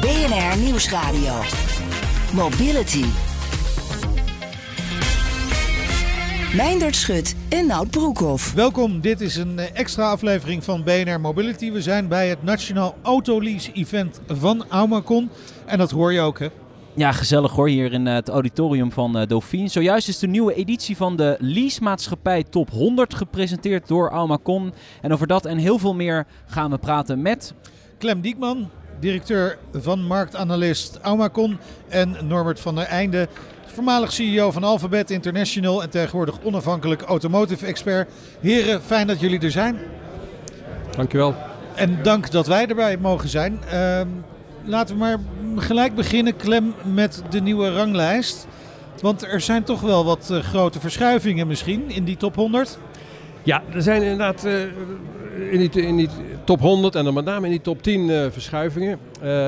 BNR Nieuwsradio. Mobility. Meindert Schut en Nout Broekhoff. Welkom, dit is een eh, extra aflevering van BNR Mobility. We zijn bij het Nationaal Autolease Event van Aumacon. En dat hoor je ook, hè? Ja, gezellig hoor, hier in eh, het auditorium van uh, Dauphine. Zojuist is de nieuwe editie van de leasemaatschappij Top 100 gepresenteerd door Almacon. En over dat en heel veel meer gaan we praten met... Clem Diekman, directeur van marktanalist Aumacon. En Norbert van der Einde, voormalig CEO van Alphabet International en tegenwoordig onafhankelijk automotive expert. Heren, fijn dat jullie er zijn. Dankjewel. En dank dat wij erbij mogen zijn. Uh, laten we maar gelijk beginnen, Clem, met de nieuwe ranglijst. Want er zijn toch wel wat uh, grote verschuivingen misschien in die top 100. Ja, er zijn inderdaad uh, in, die, in, die, top 100 en dan met name in die top 10 uh, verschuivingen.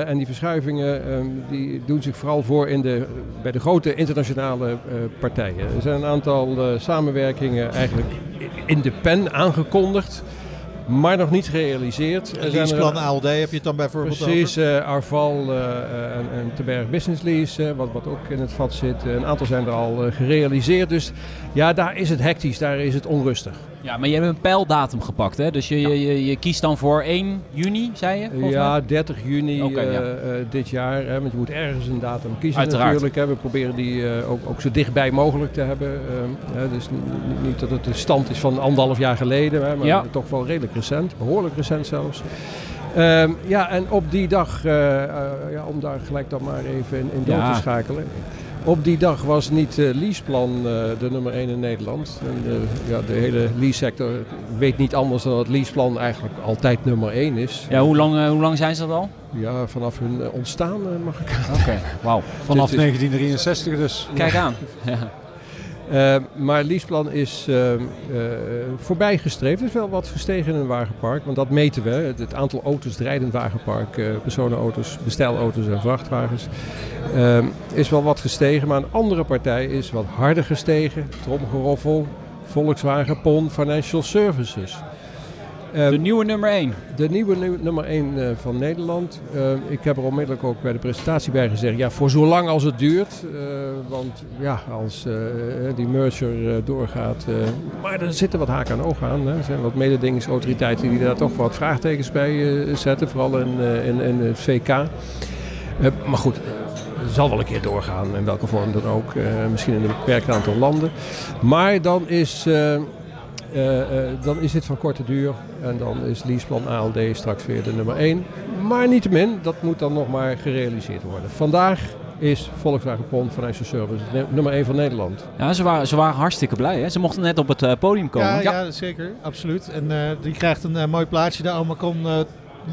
en die verschuivingen ehm, die doen zich vooral voor in de, bij de grote internationale partijen. Er zijn een aantal samenwerkingen eigenlijk in de pen aangekondigd maar nog niet gerealiseerd. Leaseplan ALD heb je het dan bijvoorbeeld Precies, Arval en, en Teberg Business Lease, wat, wat ook in het vat zit. Een aantal zijn er al gerealiseerd. Dus ja, daar is het hectisch, daar is het onrustig. Ja, maar je hebt een pijldatum gepakt, hè? Dus je, ja. je, je, kiest dan voor 1 juni, zei je? Ja, mij? 30 juni okay, ja. dit jaar. Hè, want je moet ergens een datum kiezen Uiteraard. natuurlijk. Hè. We proberen die ook, ook, zo dichtbij mogelijk te hebben. Hè, dus niet dat het de stand is van anderhalf jaar geleden, hè, maar ja. toch wel redelijk recent. Behoorlijk recent zelfs. Um, ja, en op die dag, ja, om daar gelijk dan maar even in, in door te schakelen. Op die dag was niet uh, Leaseplan uh, de nummer 1 in Nederland. En, uh, ja, de hele lease-sector weet niet anders dan dat Leaseplan eigenlijk altijd nummer 1 is. Ja, hoe lang, hoe lang zijn ze dat al? Ja, vanaf hun ontstaan mag ik aan. Oké, okay. wauw. Vanaf Dit is- 1963 dus. Kijk aan. Ja. Uh, maar Leaseplan is uh, uh, voorbijgestreefd. Is wel wat gestegen in een wagenpark, want dat meten we. Het, het aantal auto's rijdend wagenpark, personenauto's, bestelauto's en vrachtwagens, is wel wat gestegen. Maar een andere partij is wat harder gestegen. Tromgeroffel, Volkswagen, PON, Financial Services. De nieuwe nummer 1. De nieuwe nu- nummer 1 uh, van Nederland. Uh, ik heb er onmiddellijk ook bij de presentatie bij gezegd. Ja, voor zolang als het duurt. Uh, want ja, als die merger doorgaat. maar er zitten wat haken en ogen aan. Hè. Er zijn wat mededingingsautoriteiten die daar toch wat vraagtekens bij zetten. Vooral in, in, in het VK. Maar goed, het zal wel een keer doorgaan. In welke vorm dan ook. Uh, misschien in een beperkt aantal landen. Maar dan is... Uh, dan is dit van korte duur en dan is leaseplan ALD straks weer de nummer 1. Maar niettemin, dat moet dan nog maar gerealiseerd worden. Vandaag is Volkswagen PON Financial Services ne- nummer 1 van Nederland. Ja, ze waren, ze waren hartstikke blij. Hè? Ze mochten net op het uh, podium komen. Ja, ja. zeker. Absoluut. En uh, die krijgt een uh, mooi plaatje, de Almacon uh,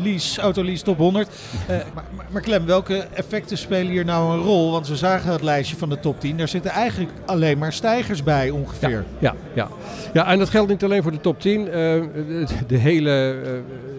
Lease, Autolease Top 100. Uh, maar, maar, Clem, welke effecten spelen hier nou een rol? Want we zagen het lijstje van de top 10. Daar zitten eigenlijk alleen maar stijgers bij ongeveer. Ja, ja, ja. en dat geldt niet alleen voor de top 10. Uh, de, hele uh,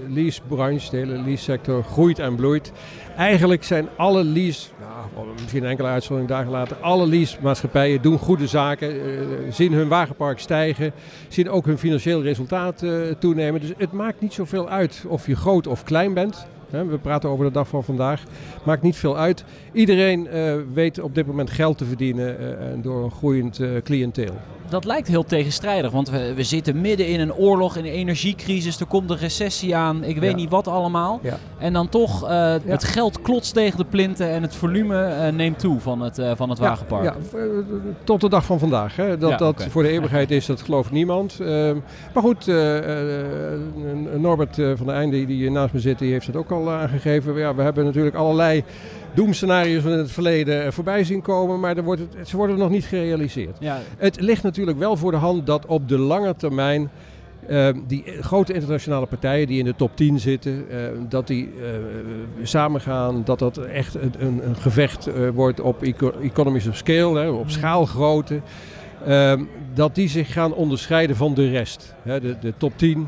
leasebranche, de hele lease sector groeit en bloeit. Eigenlijk zijn alle lease, nou, misschien enkele uitzondering dagen later, alle leasemaatschappijen doen goede zaken, uh, zien hun wagenpark stijgen, zien ook hun financieel resultaat uh, toenemen. Dus het maakt niet zoveel uit of je groot of klein bent. We praten over de dag van vandaag. Maakt niet veel uit. Iedereen uh, weet op dit moment geld te verdienen uh, door een groeiend uh, cliënteel. Dat lijkt heel tegenstrijdig, want we, we, zitten midden in een oorlog, in een energiecrisis. Er komt een recessie aan, ik weet ja. niet wat allemaal. Ja. En dan toch, ja. het geld klotst tegen de plinten en het volume neemt toe van het, van het wagenpark. Ja, tot de dag van vandaag. Hè. Dat dat okay. voor de eeuwigheid is, dat gelooft niemand. maar goed, Norbert van der Einde, die hier naast me zit, die heeft het ook al aangegeven. Ja, we hebben natuurlijk allerlei doemscenario's van in het verleden voorbij zien komen, maar wordt het, ze worden nog niet gerealiseerd. Ja. Het ligt natuurlijk wel voor de hand dat op de lange termijn Ehm, die grote internationale partijen die in de top 10 zitten, uh, dat die uh, samengaan, dat dat echt een, een, gevecht wordt op eco economies of scale, hè, op schaalgrootte. Ehm, dat die zich gaan onderscheiden van de rest. Hè, de, de top 10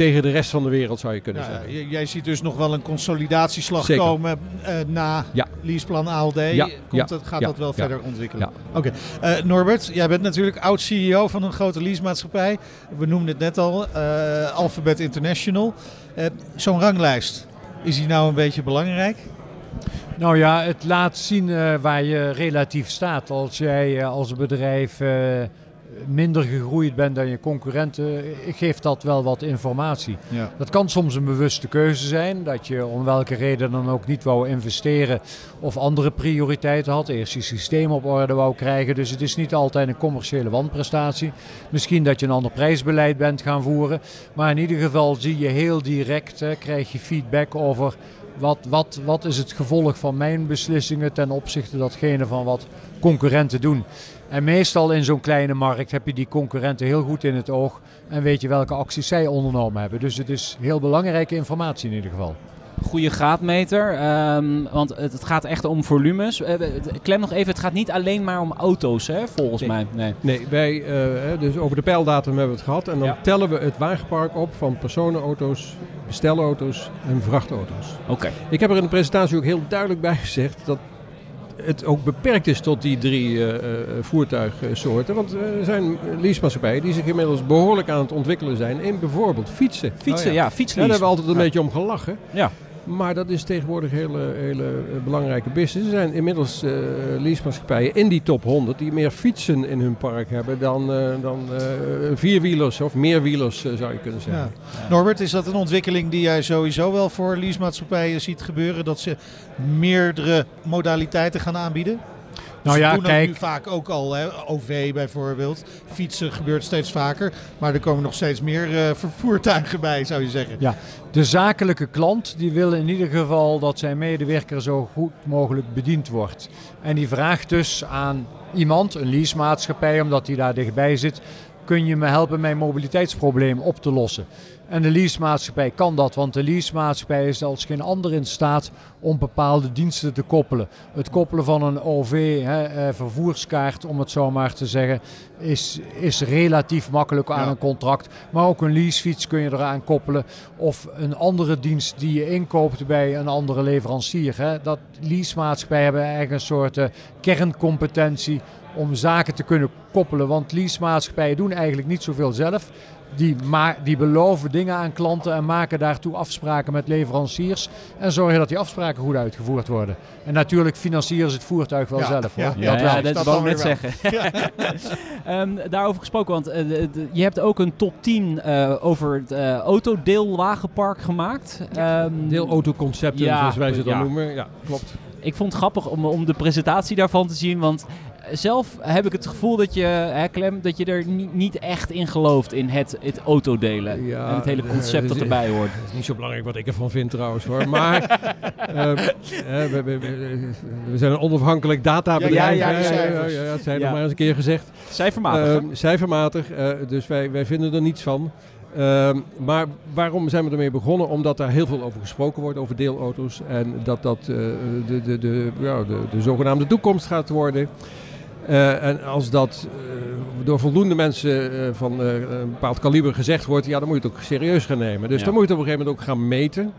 tegen de rest van de wereld zou je kunnen Ja, zeggen. j- jij ziet dus nog wel een consolidatieslag Zeker. komen eh, na Ja. leaseplan ALD. Ja, Komt ja, dat, gaat ja, dat wel ja. verder ontwikkelen? Ja. Oké. Eh, Norbert, jij bent natuurlijk oud-CEO van een grote leasemaatschappij. We noemden het net al, eh, Alphabet International. Eh, Zo'n ranglijst, is die nou een beetje belangrijk? Nou ja, het laat zien eh, waar je relatief staat. Als jij als bedrijf eh, minder gegroeid bent dan je concurrenten, geeft dat wel wat informatie. Ja. Dat kan soms een bewuste keuze zijn, dat je om welke reden dan ook niet wou investeren of andere prioriteiten had. Eerst je systeem op orde wou krijgen. Dus het is niet altijd een commerciële wanprestatie. Misschien dat je een ander prijsbeleid bent gaan voeren. Maar in ieder geval zie je heel direct, eh, krijg je feedback over wat, wat, wat is het gevolg van mijn beslissingen ten opzichte datgene van wat concurrenten doen. En meestal in zo'n kleine markt heb je die concurrenten heel goed in het oog en weet je welke acties zij ondernomen hebben. Dus het is heel belangrijke informatie in ieder geval. Goede graadmeter, ehm, want het, het gaat echt om volumes. Eh, klem nog even, het gaat niet alleen maar om auto's, hè, volgens Nee. mij. Nee. Nee, wij, eh, hè, dus over de pijldatum hebben we het gehad. En dan Ja. tellen we het wagenpark op van personenauto's, bestelauto's en vrachtauto's. Oké. Ik heb er in de presentatie ook heel duidelijk bij gezegd dat het ook beperkt is tot die drie eh, eh, voertuigsoorten. Want eh, er zijn leasemaatschappijen die zich inmiddels behoorlijk aan het ontwikkelen zijn in bijvoorbeeld fietsen. Fietsen, Oh ja, ja. Daar hebben we altijd een Ja. beetje om gelachen. Ja. Maar dat is tegenwoordig hele, hele eh, belangrijke business. Er zijn inmiddels eh leasemaatschappijen in die top 100 die meer fietsen in hun park hebben dan, eh, dan eh, vierwielers of meerwielers zou je kunnen zeggen. Norbert, is dat een ontwikkeling die jij sowieso wel voor leasemaatschappijen ziet gebeuren? Dat ze meerdere modaliteiten gaan aanbieden? Nou ja, doen dat kijk. nu vaak ook al, hè? OV bijvoorbeeld. Fietsen gebeurt steeds vaker. Maar er komen nog steeds meer eh, vervoertuigen bij, zou je zeggen. Ja, de zakelijke klant die wil in ieder geval dat zijn medewerker zo goed mogelijk bediend wordt. En die vraagt dus aan iemand, een leasemaatschappij, omdat die daar dichtbij zit, kun je me helpen mijn mobiliteitsprobleem op te lossen? En de leasemaatschappij kan dat, want de leasemaatschappij is als geen ander in staat om bepaalde diensten te koppelen. Het koppelen van een OV, hè, eh, vervoerskaart om het zo maar te zeggen, is, is relatief makkelijk aan Ja. een contract. Maar ook een leasefiets kun je eraan koppelen. Of een andere dienst die je inkoopt bij een andere leverancier. Hè. Dat leasemaatschappijen hebben eigenlijk een soort eh, kerncompetentie om zaken te kunnen koppelen. Want leasemaatschappijen doen eigenlijk niet zoveel zelf. Die, die beloven dingen aan klanten en maken daartoe afspraken met leveranciers. En zorgen dat die afspraken goed uitgevoerd worden. En natuurlijk financieren ze het voertuig wel Ja, zelf. Hoor. ja. Ja, Dat ja, dat, Dat wou ik net zeggen. Ehm, daarover gesproken, want eh, de- de- je hebt ook een top 10 eh, over het eh, autodeelwagenpark gemaakt. Ehm, Deelautoconcepten, Ja, zoals wij ze dan ja. noemen. Ja, klopt. Ik vond het grappig om, om de presentatie daarvan te zien, want zelf heb ik het gevoel dat je, hè, Clem, dat je er niet, niet echt in gelooft in het, het autodelen. Ja, en het hele eh, concept dat erbij hoort. Het is niet zo belangrijk wat ik ervan vind trouwens hoor. Maar eh, eh, we, we- we- we zijn een onafhankelijk databedrijf. Ja, ja, ja, cijfers. ja, ja, dat zijn we Ja. maar eens een keer gezegd. Cijfermatig. Ehm, cijfermatig, eh, dus wij, wij vinden er niets van. Ehm, maar waarom zijn we ermee begonnen? Omdat daar heel veel over gesproken wordt, over deelauto's. En dat dat eh, de, de, de, ja, de, de zogenaamde toekomst gaat worden. Eh, en als dat eh, door voldoende mensen eh, van een bepaald kaliber gezegd wordt, ja, dan moet je het ook serieus gaan nemen. Dus Ja. dan moet je het op een gegeven moment ook gaan meten.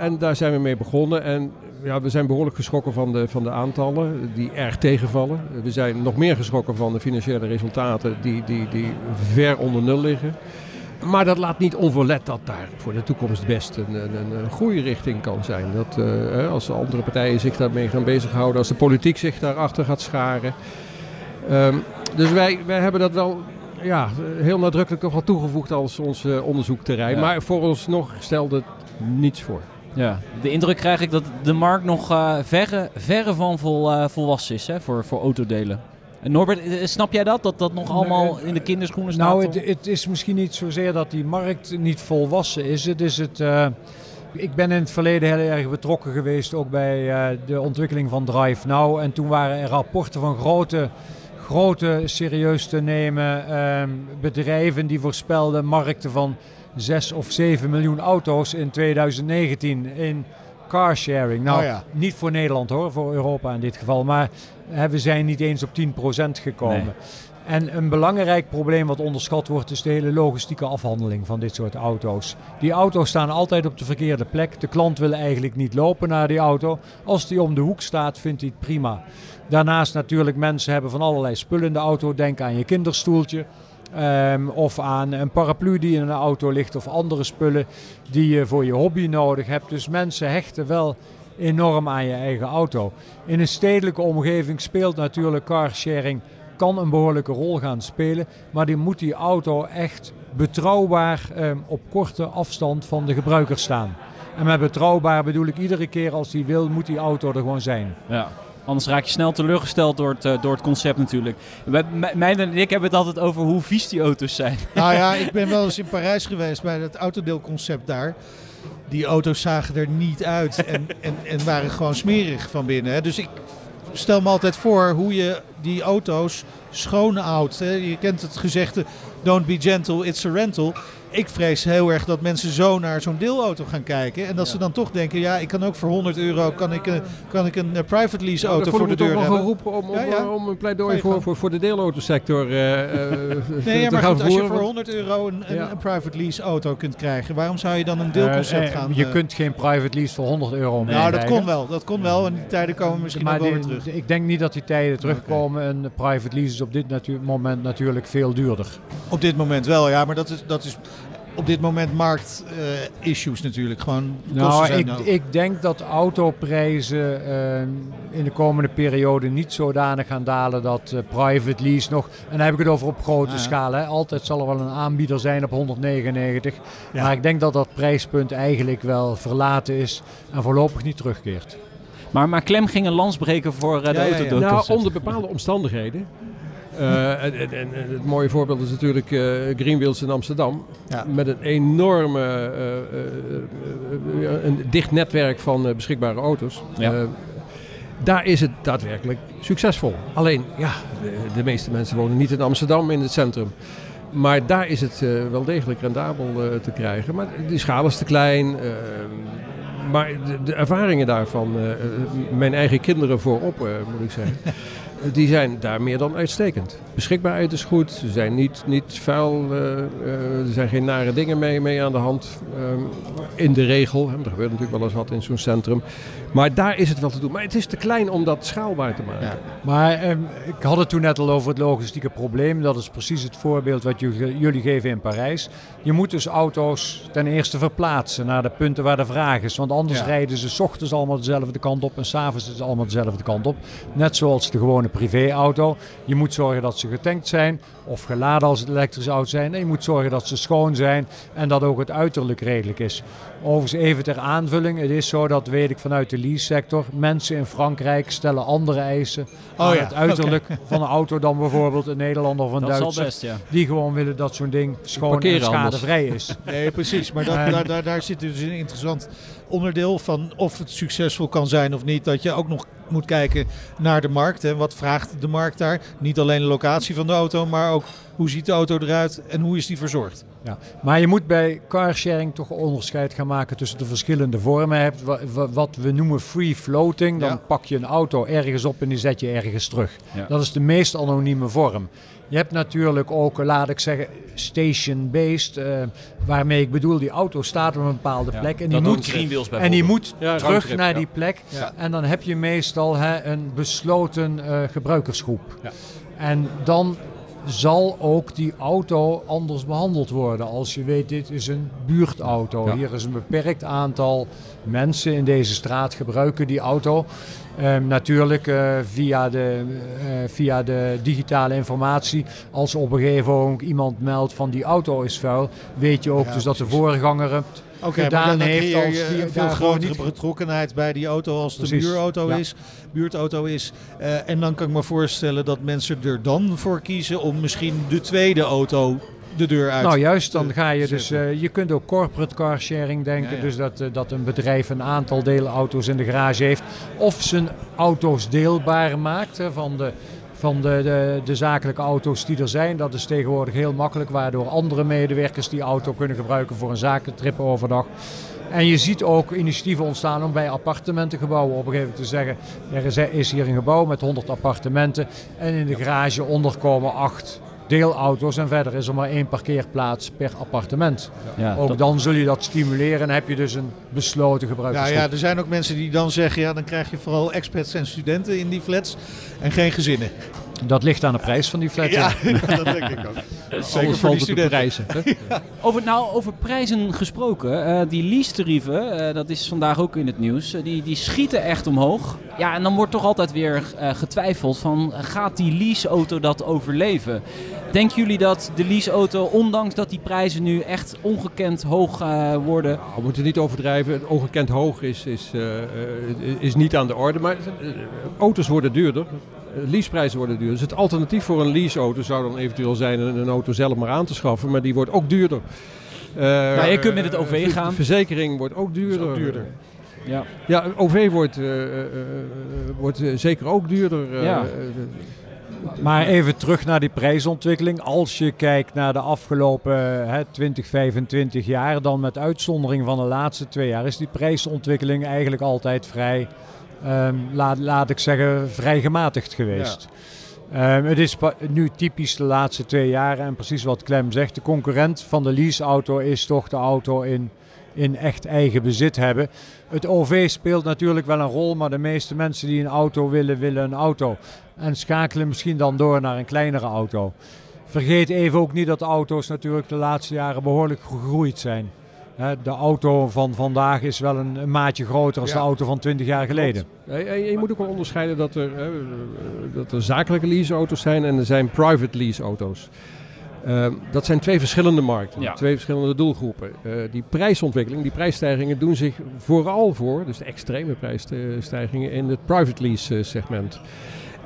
En daar zijn we mee begonnen. En ja, we zijn behoorlijk geschrokken van de, van de aantallen die erg tegenvallen. We zijn nog meer geschrokken van de financiële resultaten die, die, die ver onder nul liggen. Maar dat laat niet onverlet dat daar voor de toekomst best een, een, een groeirichting kan zijn. Dat eh, als andere partijen zich daarmee gaan bezighouden, als de politiek zich daarachter gaat scharen. Ehm, dus wij, wij hebben dat wel ja, heel nadrukkelijk nog wel toegevoegd als ons eh, onderzoekterrein. Ja. Maar voor ons nog stelde het niets voor. Ja, de indruk krijg ik dat de markt nog eh, verre, verre van vol, volwassen is hè, voor, voor autodelen. En Norbert, eh, snap jij dat? Dat dat nog allemaal in de kinderschoenen staat? Nou, het, het is misschien niet zozeer dat die markt niet volwassen is. Het is het. eh, ik ben in het verleden heel erg betrokken geweest, ook bij eh, de ontwikkeling van Drive Now. En toen waren er rapporten van grote, grote serieus te nemen ehm, bedrijven die voorspelden markten van 6 of 7 miljoen auto's in 2019 in carsharing. Nou, Oh ja. niet voor Nederland hoor, voor Europa in dit geval. Maar hè, we zijn niet eens op 10% gekomen. Nee. En een belangrijk probleem wat onderschat wordt, is de hele logistieke afhandeling van dit soort auto's. Die auto's staan altijd op de verkeerde plek. De klant wil eigenlijk niet lopen naar die auto. Als die om de hoek staat, vindt hij het prima. Daarnaast natuurlijk, mensen hebben van allerlei spullen in de auto. Denk aan je kinderstoeltje. Ehm, of aan een paraplu die in een auto ligt. Of andere spullen die je voor je hobby nodig hebt. Dus mensen hechten wel enorm aan je eigen auto. In een stedelijke omgeving speelt natuurlijk carsharing kan een behoorlijke rol gaan spelen. Maar die moet die auto echt betrouwbaar ehm, op korte afstand van de gebruiker staan. En met betrouwbaar bedoel ik iedere keer als die wil, moet die auto er gewoon zijn. Ja. Anders raak je snel teleurgesteld door het, eh, door het concept natuurlijk. Mijn en ik hebben het altijd over hoe vies die auto's zijn. Nou ja, ik ben wel eens in Parijs geweest bij het autodeelconcept daar. Die auto's zagen er niet uit en, en, en waren gewoon smerig van binnen. Dus ik stel me altijd voor hoe je die auto's schoon houdt. Je kent het gezegde, don't be gentle, it's a rental. Ik vrees heel erg dat mensen zo naar zo'n deelauto gaan kijken. En dat ze dan toch denken, ja, ik kan ook voor 100 euro kan ik, een- kan ik een eh, private lease auto voor de ik deur toch wel hebben. geroepen om, om, Ja, ja. om een pleidooi je voor, voor, voor de deelautosector eh, eh, Nee, ja, maar goed, als je voor 100 euro een, een, private lease auto kunt krijgen, waarom zou je dan een deelconcept Eh, eh, gaan? je eh, kunt geen private lease voor 100 euro nou, dat kon wel. Dat kon wel. En die tijden komen misschien maar wel weer terug. ik denk niet dat die tijden terugkomen. En private lease is op dit natu- moment natuurlijk veel duurder. Op dit moment wel, ja. Maar dat is, dat is op dit moment markt-issues natuurlijk. Gewoon Nou, ik, ik denk dat autoprijzen eh, in de komende periode niet zodanig gaan dalen dat eh, private lease nog... En dan heb ik het over op grote Ja. schaal. Hè. Altijd zal er wel een aanbieder zijn op 199. Maar ik denk dat dat prijspunt eigenlijk wel verlaten is en voorlopig niet terugkeert. Maar, maar Clem ging een lans breken voor eh, de Ja, ja, ja. Nou, onder bepaalde omstandigheden. Eh, en, en, en het mooie voorbeeld is natuurlijk eh Greenwheels in Amsterdam. Ja. Met een enorme, eh, een dicht netwerk van beschikbare auto's. Ja. Daar is het daadwerkelijk succesvol. Alleen, ja, de, de meeste mensen wonen niet in Amsterdam in het centrum. Maar daar is het wel degelijk rendabel te krijgen. Maar de schaal is te klein. maar de, de ervaringen daarvan, mijn eigen kinderen voorop moet ik zeggen, die zijn daar meer dan uitstekend. Beschikbaarheid is goed, ze zijn niet, niet vuil, eh, eh, er zijn geen nare dingen mee, mee aan de hand. ehm, in de regel, er gebeurt natuurlijk wel eens wat in zo'n centrum. Maar daar is het wel te doen. Maar het is te klein om dat schaalbaar te maken. Ja. Maar ehm, ik had het toen net al over het logistieke probleem. Dat is precies het voorbeeld wat jullie, geven in Parijs. Je moet dus auto's ten eerste verplaatsen naar de punten waar de vraag is. Want anders Ja. rijden ze 's ochtends allemaal dezelfde kant op en s'avonds is het allemaal dezelfde kant op. Net zoals de gewone privéauto. Je moet zorgen dat ze getankt zijn of geladen als het elektrische auto's zijn. En je moet zorgen dat ze schoon zijn en dat ook het uiterlijk redelijk is. Overigens even ter aanvulling. Het is zo, dat weet ik vanuit de lease-sector. Mensen in Frankrijk stellen andere eisen aan Oh ja, het uiterlijk van een auto dan bijvoorbeeld een Nederlander of een dat Duitser. best, ja. Die gewoon willen dat zo'n ding schoon en anders. schadevrij is. Nee, precies. Maar dat, En- daar, daar, daar zit dus een interessant onderdeel van of het succesvol kan zijn of niet. Dat je ook nog moet kijken naar de markt. Hè. Wat vraagt de markt daar? Niet alleen de locatie van de auto, maar ook hoe ziet de auto eruit en hoe is die verzorgd? Ja. Maar je moet bij carsharing toch een onderscheid gaan maken tussen de verschillende vormen. Je hebt wa- wa- wat we noemen free floating. Dan Ja. pak je een auto ergens op en die zet je ergens terug. Ja. Dat is de meest anonieme vorm. Je hebt natuurlijk ook, laat ik zeggen, station-based. eh, waarmee ik bedoel, die auto staat op een bepaalde Ja. plek. En die, moet, en die moet Ja, terug naar ja. die plek. En dan heb je meestal hè, een besloten eh, gebruikersgroep. Ja. En dan zal ook die auto anders behandeld worden. Als je weet, dit is een buurtauto. Ja. Hier is een beperkt aantal mensen in deze straat gebruiken die auto. Ehm, natuurlijk eh, via, de, eh, via de digitale informatie. Als op een gegeven moment iemand meldt van die auto is vuil, weet je ook Ja, dus dat de voorganger het gedaan dan, heeft als die een veel grotere niet- betrokkenheid bij die auto als de Precies, buurauto ja. is, buurtauto is. Eh, en dan kan ik me voorstellen dat mensen er dan voor kiezen om misschien de tweede auto de deur uit Nou, juist dan ga je dus. eh, je kunt ook corporate car sharing denken. Ja, ja. Dus dat, eh, dat een bedrijf een aantal deelauto's in de garage heeft. Of zijn auto's deelbaar maakt. hè, van de van de, de, de, zakelijke auto's die er zijn. Dat is tegenwoordig heel makkelijk, waardoor andere medewerkers die auto kunnen gebruiken voor een zakentrip overdag. En je ziet ook initiatieven ontstaan om bij appartementengebouwen op een gegeven moment te zeggen: er is hier een gebouw met 100 appartementen en in de garage onderkomen acht deelauto's en verder is er maar één parkeerplaats per appartement. Ja, ook dan zul je dat stimuleren en heb je dus een besloten gebruikersgroep. Ja, ja, er zijn ook mensen die dan zeggen, ja, dan krijg je vooral expats en studenten in die flats en geen gezinnen. Dat ligt aan de prijs van die flat. Ja, dat denk ik ook. Zeker voor die de prijzen. Over, nou, over prijzen gesproken. Uh, die lease-tarieven, uh, dat is vandaag ook in het nieuws, uh, die, die schieten echt omhoog. Ja, en dan wordt toch altijd weer getwijfeld van, gaat die leaseauto dat overleven? Denken jullie dat de leaseauto, ondanks dat die prijzen nu echt ongekend hoog worden... Nou, we moeten niet overdrijven. Ongekend hoog is, is, is niet aan de orde. Maar auto's worden duurder leaseprijzen worden duurder. Dus het alternatief voor een leaseauto zou dan eventueel zijn een auto zelf maar aan te schaffen, maar die wordt ook duurder. Uh, nou, je kunt met het OV gaan. Verzekering wordt ook duurder. Ook duurder. Ja. ja, OV wordt, uh, uh, wordt zeker ook duurder. Ja. Maar even terug naar die prijsontwikkeling. Als je kijkt naar de afgelopen hè, 20, 25 jaar, dan met uitzondering van de laatste twee jaar, is die prijsontwikkeling eigenlijk altijd vrij um, laat, laat ik zeggen, vrij gematigd geweest. Ja. Um, het is nu typisch de laatste twee jaar en precies wat Clem zegt. De concurrent van de leaseauto is toch de auto in, in echt eigen bezit hebben. Het OV speelt natuurlijk wel een rol, maar de meeste mensen die een auto willen, willen een auto. En schakelen misschien dan door naar een kleinere auto. Vergeet even ook niet dat de auto's natuurlijk de laatste jaren behoorlijk gegroeid zijn de auto van vandaag is wel een, een maatje groter dan de auto van 20 jaar geleden. Je, je moet ook wel onderscheiden dat er, dat er zakelijke leaseauto's zijn en er zijn private leaseauto's. Uh, dat zijn twee verschillende markten, twee verschillende doelgroepen. Uh, die prijsontwikkeling, die prijsstijgingen doen zich vooral voor, dus de extreme prijsstijgingen in het private lease segment.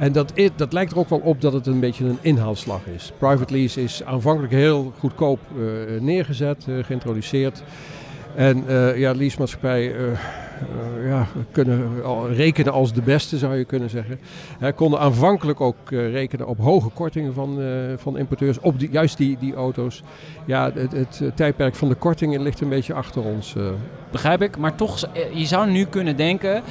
En dat, dat lijkt er ook wel op dat het een beetje een inhaalslag is. Private lease is aanvankelijk heel goedkoop uh, neergezet, uh, geïntroduceerd. En uh, ja, leasemaatschappij ja, kunnen rekenen als de beste, zou je kunnen zeggen. Hè, konden aanvankelijk ook rekenen op hoge kortingen van, van importeurs, op die, juist die, die auto's. Ja, het, het, tijdperk van de kortingen ligt een beetje achter ons. Begrijp ik, maar toch, je zou nu kunnen denken,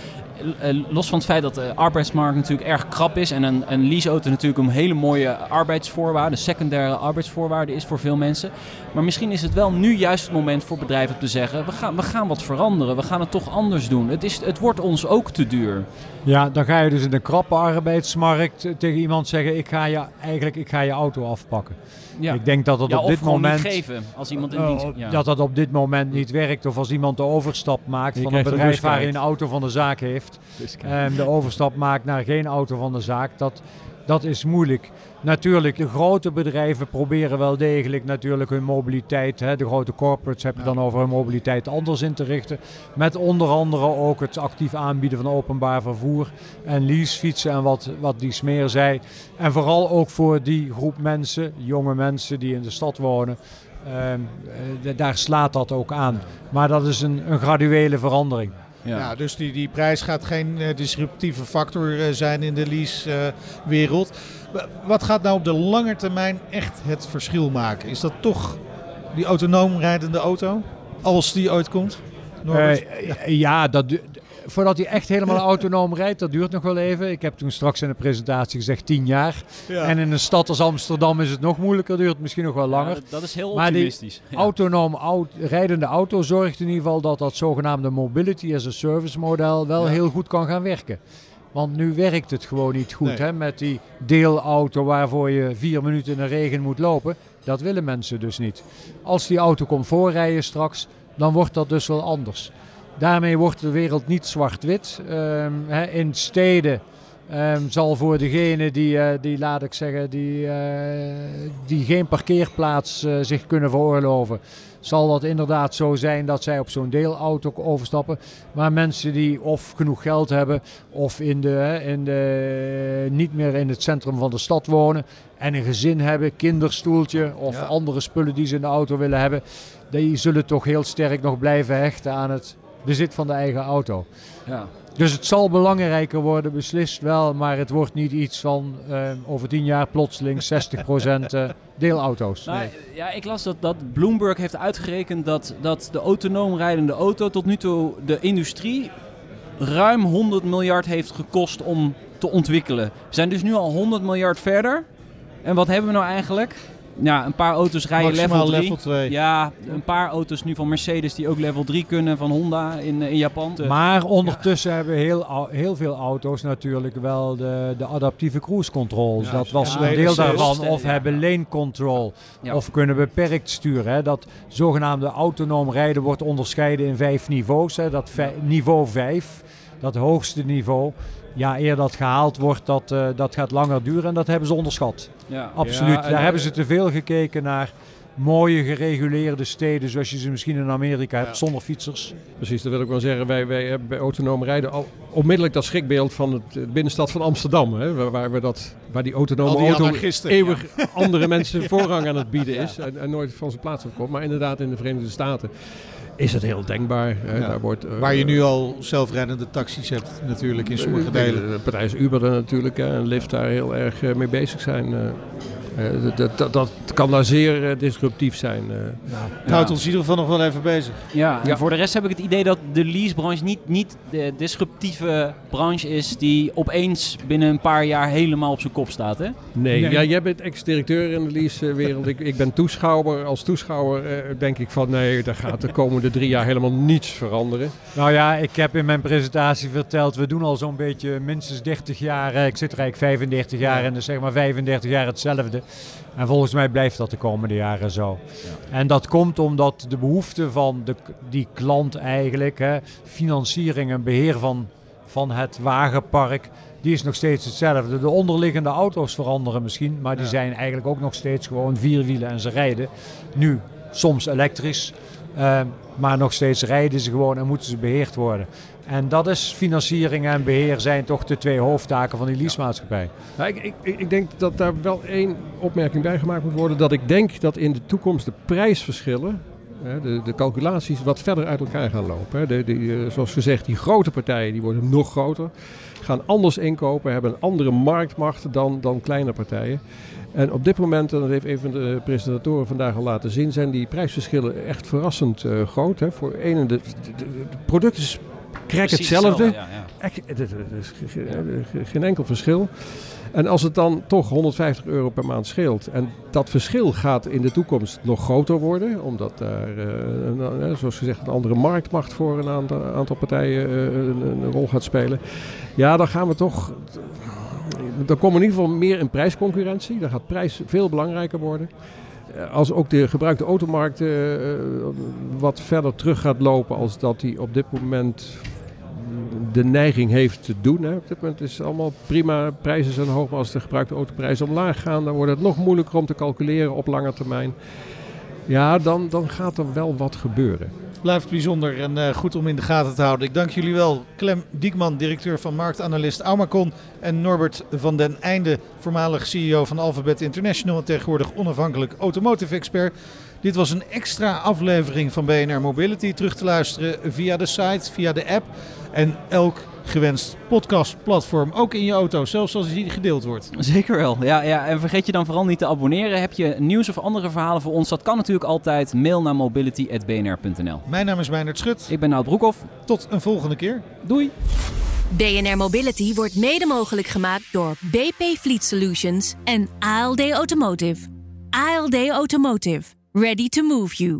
eh, los van het feit dat de arbeidsmarkt natuurlijk erg krap is en een, een leaseauto natuurlijk een hele mooie arbeidsvoorwaarde, secundaire arbeidsvoorwaarde is voor veel mensen. Maar misschien is het wel nu juist het moment voor bedrijven om te zeggen, we gaan, we gaan wat veranderen, we gaan het toch anders doen. Het, is, het wordt ons ook te duur. Ja, dan ga je dus in de krappe arbeidsmarkt tegen iemand zeggen, ik ga je, eigenlijk, ik ga je auto afpakken. Ja. Ik denk dat dat op dit moment. geven als iemand een oh, ja. Dat dat op dit moment niet werkt. Of als iemand de overstap maakt van een bedrijf waar hij een auto van de zaak heeft. En de overstap maakt naar geen auto van de zaak. Dat, dat is moeilijk. Natuurlijk, de grote bedrijven proberen wel degelijk natuurlijk hun mobiliteit, hè, de grote corporates hebben dan over hun mobiliteit anders in te richten. Met onder andere ook het actief aanbieden van openbaar vervoer en leasefietsen en wat, wat die smeer zei. En vooral ook voor die groep mensen, jonge mensen die in de stad wonen, ehm, eh, daar slaat dat ook aan. Maar dat is een, een graduele verandering. Ja. ja. dus die, die prijs gaat geen uh, disruptieve factor uh, zijn in de lease-wereld. Uh, wat gaat nou op de lange termijn echt het verschil maken? Is dat toch die autonoom rijdende auto? Als die ooit komt? Ja. ja, dat, voordat hij echt helemaal autonoom rijdt, dat duurt nog wel even. Ik heb toen straks in de presentatie gezegd 10 jaar. Ja. En in een stad als Amsterdam is het nog moeilijker, duurt misschien nog wel langer. Ja, dat is heel optimistisch. Maar die autonoom auto, rijdende auto zorgt in ieder geval dat dat zogenaamde mobility as a service model wel heel goed kan gaan werken. Want nu werkt het gewoon niet goed hè, met die deelauto waarvoor je vier minuten in de regen moet lopen. Dat willen mensen dus niet. Als die auto komt voorrijden straks, dan wordt dat dus wel anders. Daarmee wordt de wereld niet zwart-wit. Um, in steden um, zal voor degene die, uh, die, laat ik zeggen, die, uh, die geen parkeerplaats uh, zich kunnen veroorloven, zal dat inderdaad zo zijn dat zij op zo'n deelauto overstappen. Maar mensen die of genoeg geld hebben of in de, in de, niet meer in het centrum van de stad wonen en een gezin hebben, kinderstoeltje of ja. andere spullen die ze in de auto willen hebben, die zullen toch heel sterk nog blijven hechten aan het bezit van de eigen auto. Ja. Dus het zal belangrijker worden, beslist wel, maar het wordt niet iets van eh, over tien jaar plotseling 60% eh, deelauto's. Nou, Ja, ik las dat, dat Bloomberg heeft uitgerekend dat, dat de autonoom rijdende auto tot nu toe de industrie ruim 100 miljard heeft gekost om te ontwikkelen. We zijn dus nu al 100 miljard verder. En wat hebben we nou eigenlijk? Ja, een paar auto's rijden Maximaal level 3. level 2. Ja, een paar auto's nu van Mercedes die ook level 3 kunnen van Honda in, eh, in Japan. Maar ondertussen hebben heel, heel veel auto's natuurlijk wel de, de adaptieve cruise control. Ja, dat was ja, een deel daarvan. Of hebben lane control. Ja. Of kunnen beperkt sturen. Hè. Dat zogenaamde autonoom rijden wordt onderscheiden in vijf niveaus. Hè. Dat vij- niveau 5, dat hoogste niveau. Ja, eer dat gehaald wordt, dat, eh, dat gaat langer duren. En dat hebben ze onderschat. Ja. Absoluut. Ja, Daar hebben ze te veel gekeken naar mooie gereguleerde steden. Zoals je ze misschien in Amerika hebt, zonder fietsers. Precies, dat wil ik wel zeggen. Wij, wij hebben bij autonoom rijden al onmiddellijk dat schrikbeeld van het eh, binnenstad van Amsterdam. Hè, waar, waar, we dat, waar die autonome die auto eeuwig andere mensen voorrang aan het bieden is. En, en nooit van zijn plaats opkomt. Maar inderdaad in de Verenigde Staten is het heel denkbaar. Hè, Ja. daar wordt, eh, Waar je nu al zelfrijdende taxis hebt natuurlijk in sommige eh, delen. De partij is Uber er natuurlijk hè, en Lyft daar heel erg eh, mee bezig zijn. Eh. Dat- dat, dat, kan daar zeer eh, disruptief zijn. eh. Het houdt ons in ieder geval nog wel even bezig. Ja, en Ja. voor de rest heb ik het idee dat de leasebranche niet, niet de disruptieve branche is die opeens binnen een paar jaar helemaal op zijn kop staat. Hè? Nee, Nee. Ja, jij bent ex-directeur in de leasewereld. ik, ik ben toeschouwer. Als toeschouwer eh, denk ik van nee, daar gaat de komende drie jaar helemaal niets veranderen. Nou ja, ik heb in mijn presentatie verteld, we doen al zo'n beetje minstens 30 jaar. Ik zit er eigenlijk 35 jaar in, dus zeg maar 35 jaar hetzelfde. En volgens mij blijft dat de komende jaren zo. En dat komt omdat de behoefte van de, die klant eigenlijk, hè, financiering en beheer van, van het wagenpark, die is nog steeds hetzelfde. De onderliggende auto's veranderen misschien, maar die Ja. zijn eigenlijk ook nog steeds gewoon vierwielen en ze rijden. Nu soms elektrisch, eh, maar nog steeds rijden ze gewoon en moeten ze beheerd worden. En dat is financiering en beheer zijn toch de twee hoofdtaken van die leasemaatschappij. Ja, ik, ik, ik ik denk dat daar wel één opmerking bij gemaakt moet worden. Dat ik denk dat in de toekomst de prijsverschillen, hè, de, de calculaties, wat verder uit elkaar gaan lopen. Hè. De, eh, zoals gezegd, die grote partijen die worden nog groter. Gaan anders inkopen, hebben een andere marktmacht dan, dan kleine partijen. En op dit moment, en dat heeft een van de presentatoren vandaag al laten zien, zijn die prijsverschillen echt verrassend eh, groot. Hè. Voor een en de, de, de- de product is Precies hetzelfde. Ja, ja. Echt, het het geen enkel verschil. En als het dan toch 150 euro per maand scheelt. En dat verschil gaat in de toekomst nog groter worden. Omdat daar, eh, een- eh, zoals gezegd, een andere marktmacht voor een aantal, aantal partijen eh, een, een rol gaat spelen. Ja, dan gaan we toch. Dan komen in ieder geval meer in prijsconcurrentie. Dan gaat prijs veel belangrijker worden. Eh, Als ook de gebruikte automarkt eh, eh, wat verder terug gaat lopen als dat die op dit moment de neiging heeft te doen. Hè. Op dit moment is het allemaal prima, prijzen zijn hoog, maar als de gebruikte autoprijzen omlaag gaan, dan wordt het nog moeilijker om te calculeren op lange termijn. Ja, dan, dan gaat er wel wat gebeuren. Blijft bijzonder en eh, goed om in de gaten te houden. Ik dank jullie wel. Clem Diekman, directeur van marktanalist Aumacon. En Norbert van den Einde, voormalig CEO van Alphabet International en tegenwoordig onafhankelijk automotive expert. Dit was een extra aflevering van BNR Mobility. Terug te luisteren via de site, via de app en elk gewenst podcastplatform. Ook in je auto, zelfs als die gedeeld wordt. Zeker wel. Ja, ja, en vergeet je dan vooral niet te abonneren. Heb je nieuws of andere verhalen voor ons? Dat kan natuurlijk altijd. Mail naar mobility.bnr.nl. Mijn naam is Meijnerd Schut. Ik ben Nout Broekhoff. Tot een volgende keer. Doei! BNR Mobility wordt mede mogelijk gemaakt door BP Fleet Solutions en ALD Automotive. ALD Automotive. Ready to move you.